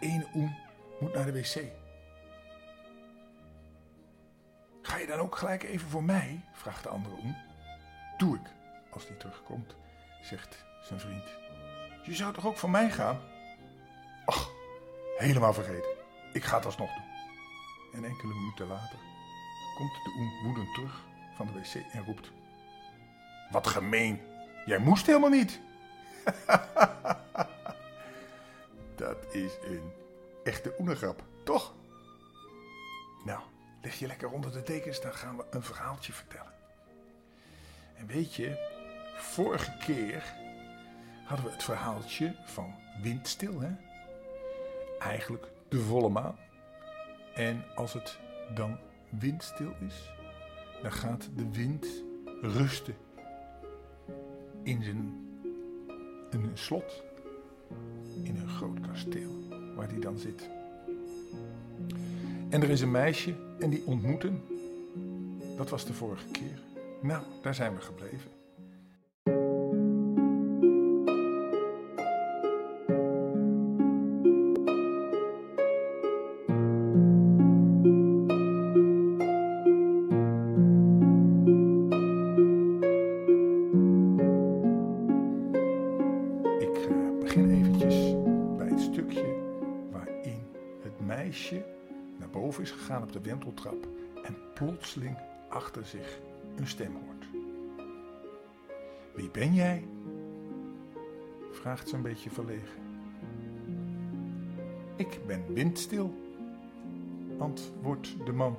ene oen moet naar de wc. Ga je dan ook gelijk even voor mij? vraagt de andere oen. Doe ik, als die terugkomt, zegt zijn vriend. Je zou toch ook voor mij gaan? Ach, helemaal vergeten. Ik ga het alsnog doen. En enkele minuten later komt de oen woedend terug van de wc en roept. Wat gemeen, jij moest helemaal niet. Is een echte oenegrap, toch? Nou, leg je lekker onder de dekens, dan gaan we een verhaaltje vertellen. En weet je, vorige keer hadden we het verhaaltje van windstil, hè? Eigenlijk de volle maan. En als het dan windstil is, dan gaat de wind rusten in zijn een slot, groot kasteel waar hij dan zit. En er is een meisje en die ontmoeten. Dat was de vorige keer. Nou, daar zijn we gebleven. Ik eh, begin eventjes waarin het meisje naar boven is gegaan op de wenteltrap en plotseling achter zich een stem hoort. Wie ben jij? vraagt ze een beetje verlegen. Ik ben windstil, antwoordt de man.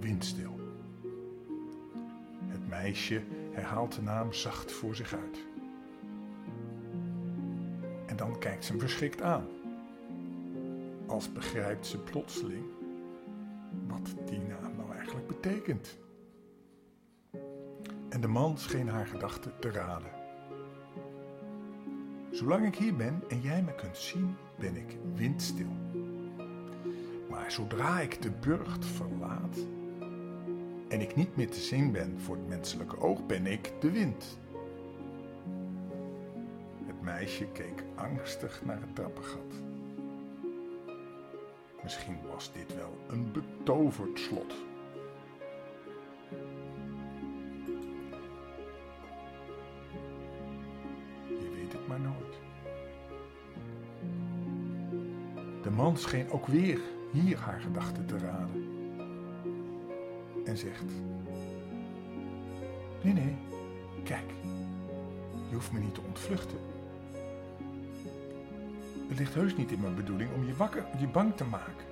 Windstil. Het meisje herhaalt de naam zacht voor zich uit. En dan kijkt ze hem verschrikt aan. Als begrijpt ze plotseling wat die naam nou eigenlijk betekent. En de man scheen haar gedachten te raden. Zolang ik hier ben en jij me kunt zien, ben ik windstil. Maar zodra ik de burcht verlaat en ik niet meer te zien ben voor het menselijke oog, ben ik de wind. Meisje keek angstig naar het trappengat. Misschien was dit wel een betoverd slot. Je weet het maar nooit. De man scheen ook weer hier haar gedachten te raden. En zegt: Nee, nee, kijk, je hoeft me niet te ontvluchten. Het ligt heus niet in mijn bedoeling om je wakker, je bang te maken,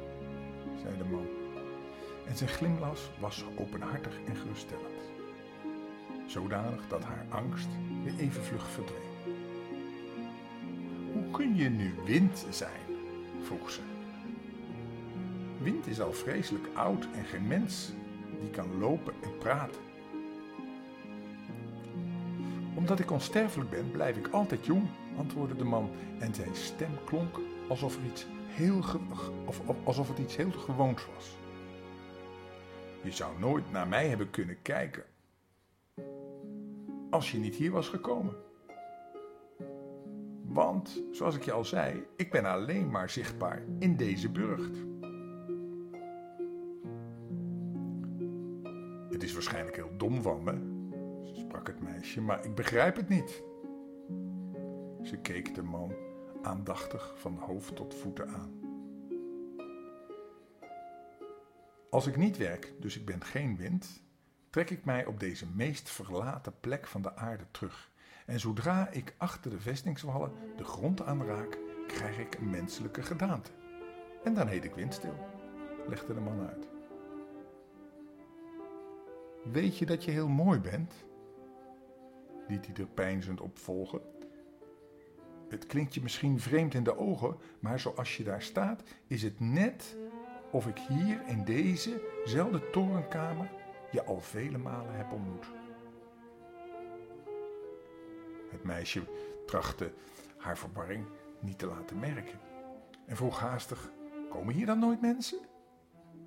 zei de man. En zijn glimlach was openhartig en geruststellend. Zodanig dat haar angst weer even vlug verdween. Hoe kun je nu wind zijn? vroeg ze. Wind is al vreselijk oud en geen mens die kan lopen en praten. Omdat ik onsterfelijk ben, blijf ik altijd jong, antwoordde de man en zijn stem klonk alsof, er iets heel of, alsof het iets heel gewoons was. Je zou nooit naar mij hebben kunnen kijken als je niet hier was gekomen. Want, zoals ik je al zei, ik ben alleen maar zichtbaar in deze burcht. Het is waarschijnlijk heel dom van me, sprak het meisje, maar ik begrijp het niet. Ze keek de man aandachtig van hoofd tot voeten aan. Als ik niet werk, dus ik ben geen wind, trek ik mij op deze meest verlaten plek van de aarde terug. En zodra ik achter de vestingswallen de grond aanraak, krijg ik een menselijke gedaante. En dan heet ik windstil, legde de man uit. Weet je dat je heel mooi bent? liet hij er peinzend op volgen. Het klinkt je misschien vreemd in de ogen, maar zoals je daar staat, is het net of ik hier in dezezelfde torenkamer je al vele malen heb ontmoet. Het meisje trachtte haar verwarring niet te laten merken en vroeg haastig: Komen hier dan nooit mensen?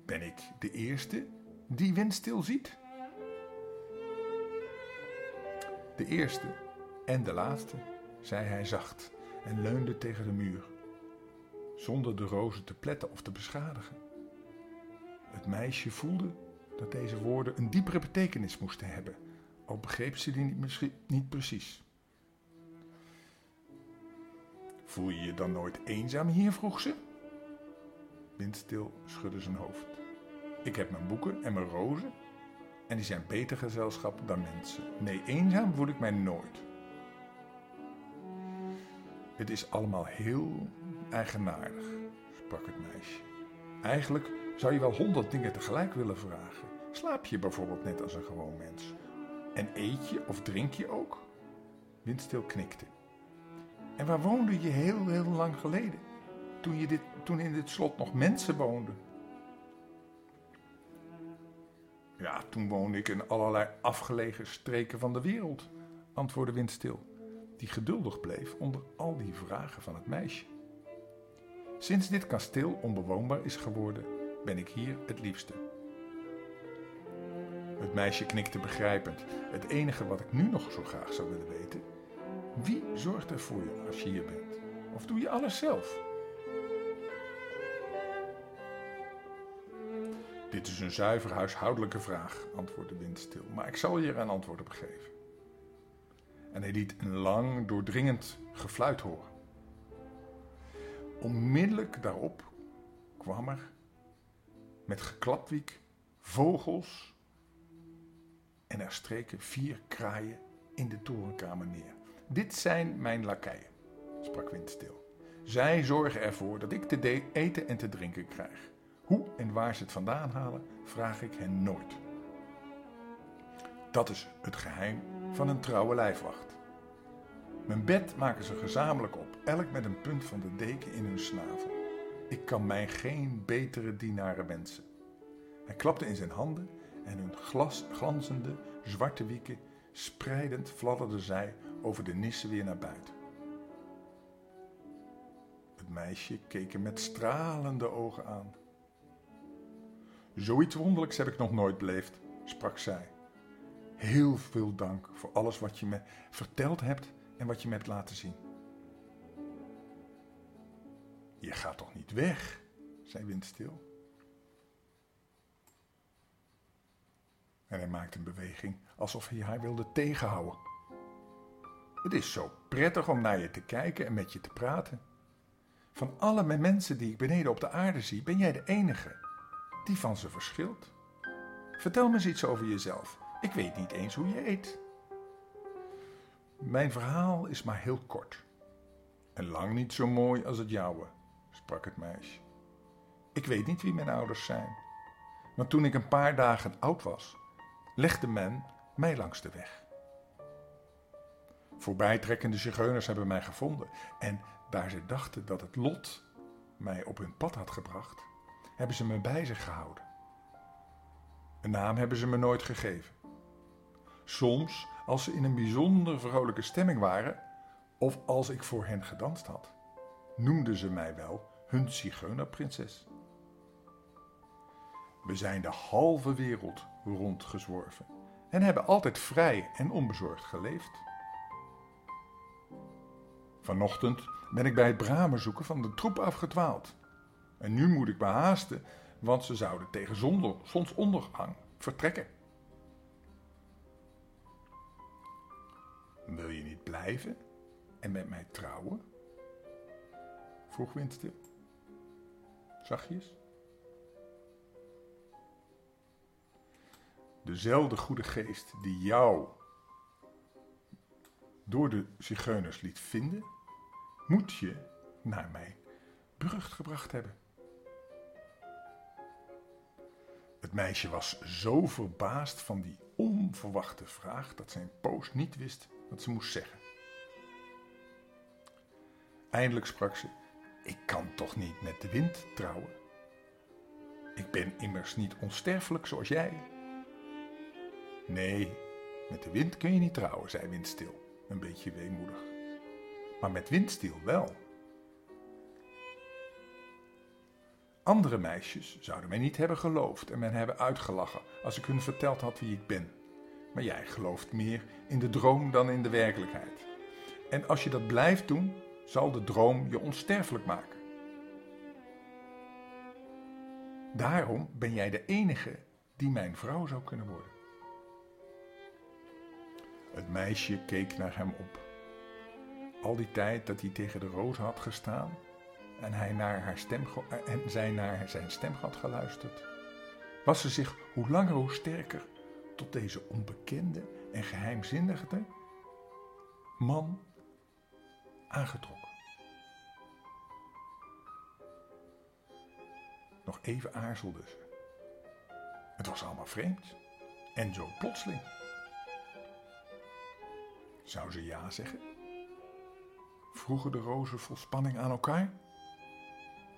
Ben ik de eerste die windstil ziet? De eerste en de laatste, zei hij zacht en leunde tegen de muur, zonder de rozen te pletten of te beschadigen. Het meisje voelde dat deze woorden een diepere betekenis moesten hebben, al begreep ze die niet, misschien niet precies. Voel je je dan nooit eenzaam hier? vroeg ze. Windstil schudde zijn hoofd. Ik heb mijn boeken en mijn rozen en die zijn beter gezelschap dan mensen. Nee, eenzaam voel ik mij nooit. Het is allemaal heel eigenaardig, sprak het meisje. Eigenlijk zou je wel honderd dingen tegelijk willen vragen. Slaap je bijvoorbeeld net als een gewoon mens? En eet je of drink je ook? Windstil knikte. En waar woonde je heel, heel lang geleden? Toen, je dit, toen in dit slot nog mensen woonden? Ja, toen woonde ik in allerlei afgelegen streken van de wereld, antwoordde Windstil, die geduldig bleef onder al die vragen van het meisje. Sinds dit kasteel onbewoonbaar is geworden, ben ik hier het liefste. Het meisje knikte begrijpend. Het enige wat ik nu nog zo graag zou willen weten: wie zorgt er voor je als je hier bent? Of doe je alles zelf? Dit is een zuiver huishoudelijke vraag, antwoordde Windstil, maar ik zal je er een antwoord op geven. En hij liet een lang, doordringend gefluit horen. Onmiddellijk daarop kwam er met geklapwiek vogels en er streken vier kraaien in de torenkamer neer. Dit zijn mijn lakeien, sprak Windstil. Zij zorgen ervoor dat ik te eten en te drinken krijg. Hoe en waar ze het vandaan halen, vraag ik hen nooit. Dat is het geheim van een trouwe lijfwacht. Mijn bed maken ze gezamenlijk op, elk met een punt van de deken in hun snavel. Ik kan mij geen betere dienaren wensen. Hij klapte in zijn handen en hun glas, glanzende zwarte wieken, spreidend fladderden zij over de nissen weer naar buiten. Het meisje keek hem met stralende ogen aan. Zoiets wonderlijks heb ik nog nooit beleefd, sprak zij. Heel veel dank voor alles wat je me verteld hebt en wat je me hebt laten zien. Je gaat toch niet weg, zei Windstil. En hij maakte een beweging alsof hij haar wilde tegenhouden. Het is zo prettig om naar je te kijken en met je te praten. Van alle mensen die ik beneden op de aarde zie, ben jij de enige die van ze verschilt. Vertel me eens iets over jezelf. Ik weet niet eens hoe je eet. Mijn verhaal is maar heel kort. En lang niet zo mooi als het jouwe, sprak het meisje. Ik weet niet wie mijn ouders zijn. Maar toen ik een paar dagen oud was, legde men mij langs de weg. Voorbijtrekkende zigeuners hebben mij gevonden en daar ze dachten dat het lot mij op hun pad had gebracht, hebben ze me bij zich gehouden. Een naam hebben ze me nooit gegeven. Soms, als ze in een bijzonder vrolijke stemming waren, of als ik voor hen gedanst had, noemden ze mij wel hun zigeunerprinses. We zijn de halve wereld rondgezworven en hebben altijd vrij en onbezorgd geleefd. Vanochtend ben ik bij het bramen zoeken van de troep afgedwaald. En nu moet ik me haasten, want ze zouden tegen zonsondergang vertrekken. Wil je niet blijven en met mij trouwen? vroeg Windstil. Zachtjes. Dezelfde goede geest die jou door de zigeuners liet vinden, moet je naar mij berucht gebracht hebben. Het meisje was zo verbaasd van die onverwachte vraag dat zijn poos niet wist wat ze moest zeggen. Eindelijk sprak ze: Ik kan toch niet met de wind trouwen? Ik ben immers niet onsterfelijk zoals jij. Nee, met de wind kun je niet trouwen, zei Windstil, een beetje weemoedig. Maar met Windstil wel. Andere meisjes zouden mij niet hebben geloofd en mij hebben uitgelachen als ik hun verteld had wie ik ben. Maar jij gelooft meer in de droom dan in de werkelijkheid. En als je dat blijft doen, zal de droom je onsterfelijk maken. Daarom ben jij de enige die mijn vrouw zou kunnen worden. Het meisje keek naar hem op. Al die tijd dat hij tegen de roos had gestaan en, hij naar haar stem en zij naar zijn stem had geluisterd, was ze zich hoe langer hoe sterker tot deze onbekende en geheimzinnige man aangetrokken. Nog even aarzelde ze. Het was allemaal vreemd en zo plotseling. Zou ze ja zeggen? Vroegen de rozen vol spanning aan elkaar.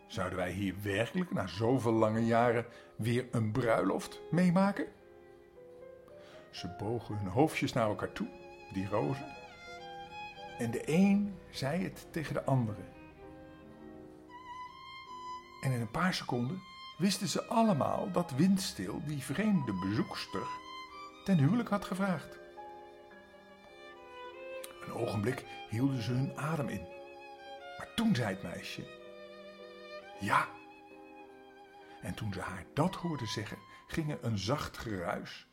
Zouden wij hier werkelijk na zoveel lange jaren weer een bruiloft meemaken? Ze bogen hun hoofdjes naar elkaar toe, die rozen. En de een zei het tegen de andere. En in een paar seconden wisten ze allemaal dat Windstil die vreemde bezoekster ten huwelijk had gevraagd. Een ogenblik hielden ze hun adem in. Maar toen zei het meisje: Ja. En toen ze haar dat hoorde zeggen, ging er een zacht geruis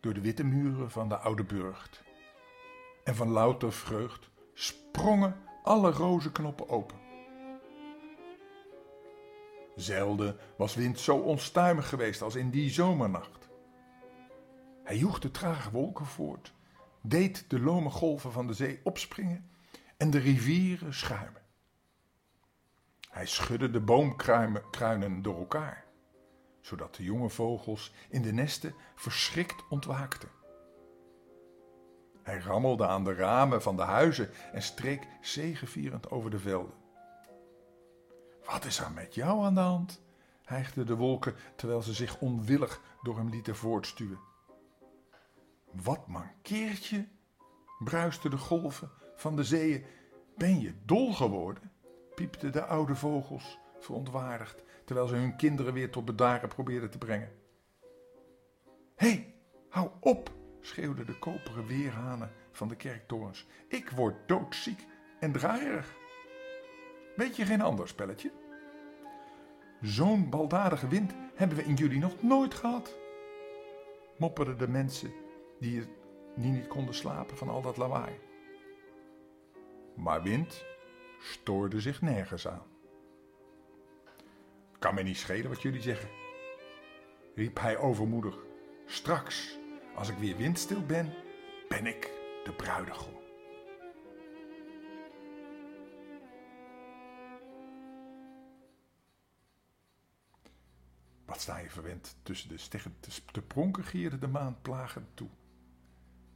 door de witte muren van de oude burcht. En van louter vreugd sprongen alle rozenknoppen open. Zelden was wind zo onstuimig geweest als in die zomernacht. Hij joeg de trage wolken voort, deed de lome golven van de zee opspringen en de rivieren schuimen. Hij schudde de boomkruinen door elkaar, zodat de jonge vogels in de nesten verschrikt ontwaakten. Hij rammelde aan de ramen van de huizen en streek zegevierend over de velden. Wat is er met jou aan de hand? hijgden de wolken terwijl ze zich onwillig door hem lieten voortstuwen. Wat mankeert je? bruisten de golven van de zeeën. Ben je dol geworden? piepten de oude vogels verontwaardigd, terwijl ze hun kinderen weer tot bedaren probeerden te brengen. Hé, hey, hou op, schreeuwden de koperen weerhanen van de kerktorens. Ik word doodziek en draaierig. Weet je geen ander spelletje? Zo'n baldadige wind hebben we in jullie nog nooit gehad. Mopperden de mensen die, die niet konden slapen van al dat lawaai. Maar wind stoorde zich nergens aan. Kan me niet schelen wat jullie zeggen, riep hij overmoedig. Straks, als ik weer windstil ben, ben ik de bruidegom. Wat sta je verwend tussen de steggen te pronken gierde de maan plagend toe.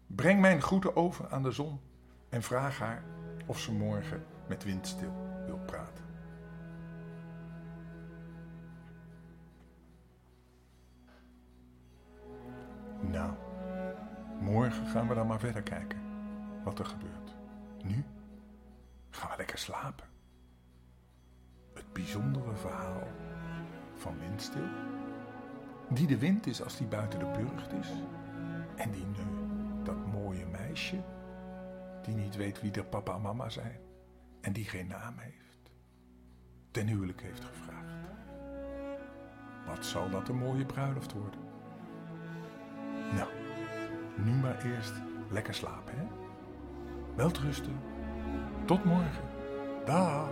Breng mijn groeten over aan de zon en vraag haar of ze morgen met windstil wil praten. Morgen gaan we dan maar verder kijken wat er gebeurt. Nu gaan we lekker slapen. Het bijzondere verhaal van windstil, die de wind is als die buiten de burcht is, en die nu dat mooie meisje, die niet weet wie de papa en mama zijn en die geen naam heeft, ten huwelijk heeft gevraagd. Wat zal dat een mooie bruiloft worden? Nu maar eerst lekker slapen, hè? Welterusten. Tot morgen. Dag.